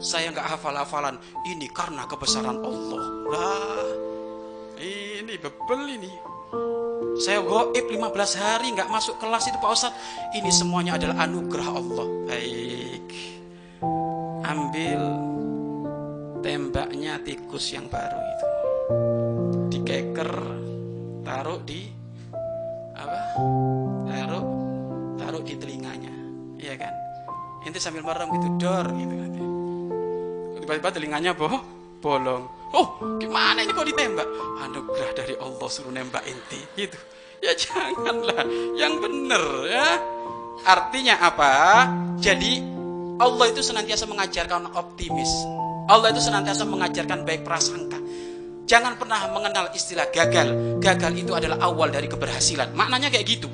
saya nggak hafal-hafalan. Ini karena kebesaran Allah. Lah, ini bebel ini. Saya goib 15 hari nggak masuk kelas itu Pak Ustadz. Ini semuanya adalah anugerah Allah. Baik. Ambil tembaknya tikus yang baru itu. Dikeker, taruh di apa? Taruh taruh di telinganya. Iya kan? Inti sambil merem gitu, dor gitu nanti. Tiba-tiba telinganya boh, bolong. Oh, gimana ini kok ditembak? Anugerah dari Allah suruh nembak inti. Gitu. Ya janganlah, yang bener ya. Artinya apa? Jadi Allah itu senantiasa mengajarkan optimis. Allah itu senantiasa mengajarkan baik prasangka. Jangan pernah mengenal istilah gagal. Gagal itu adalah awal dari keberhasilan. Maknanya kayak gitu.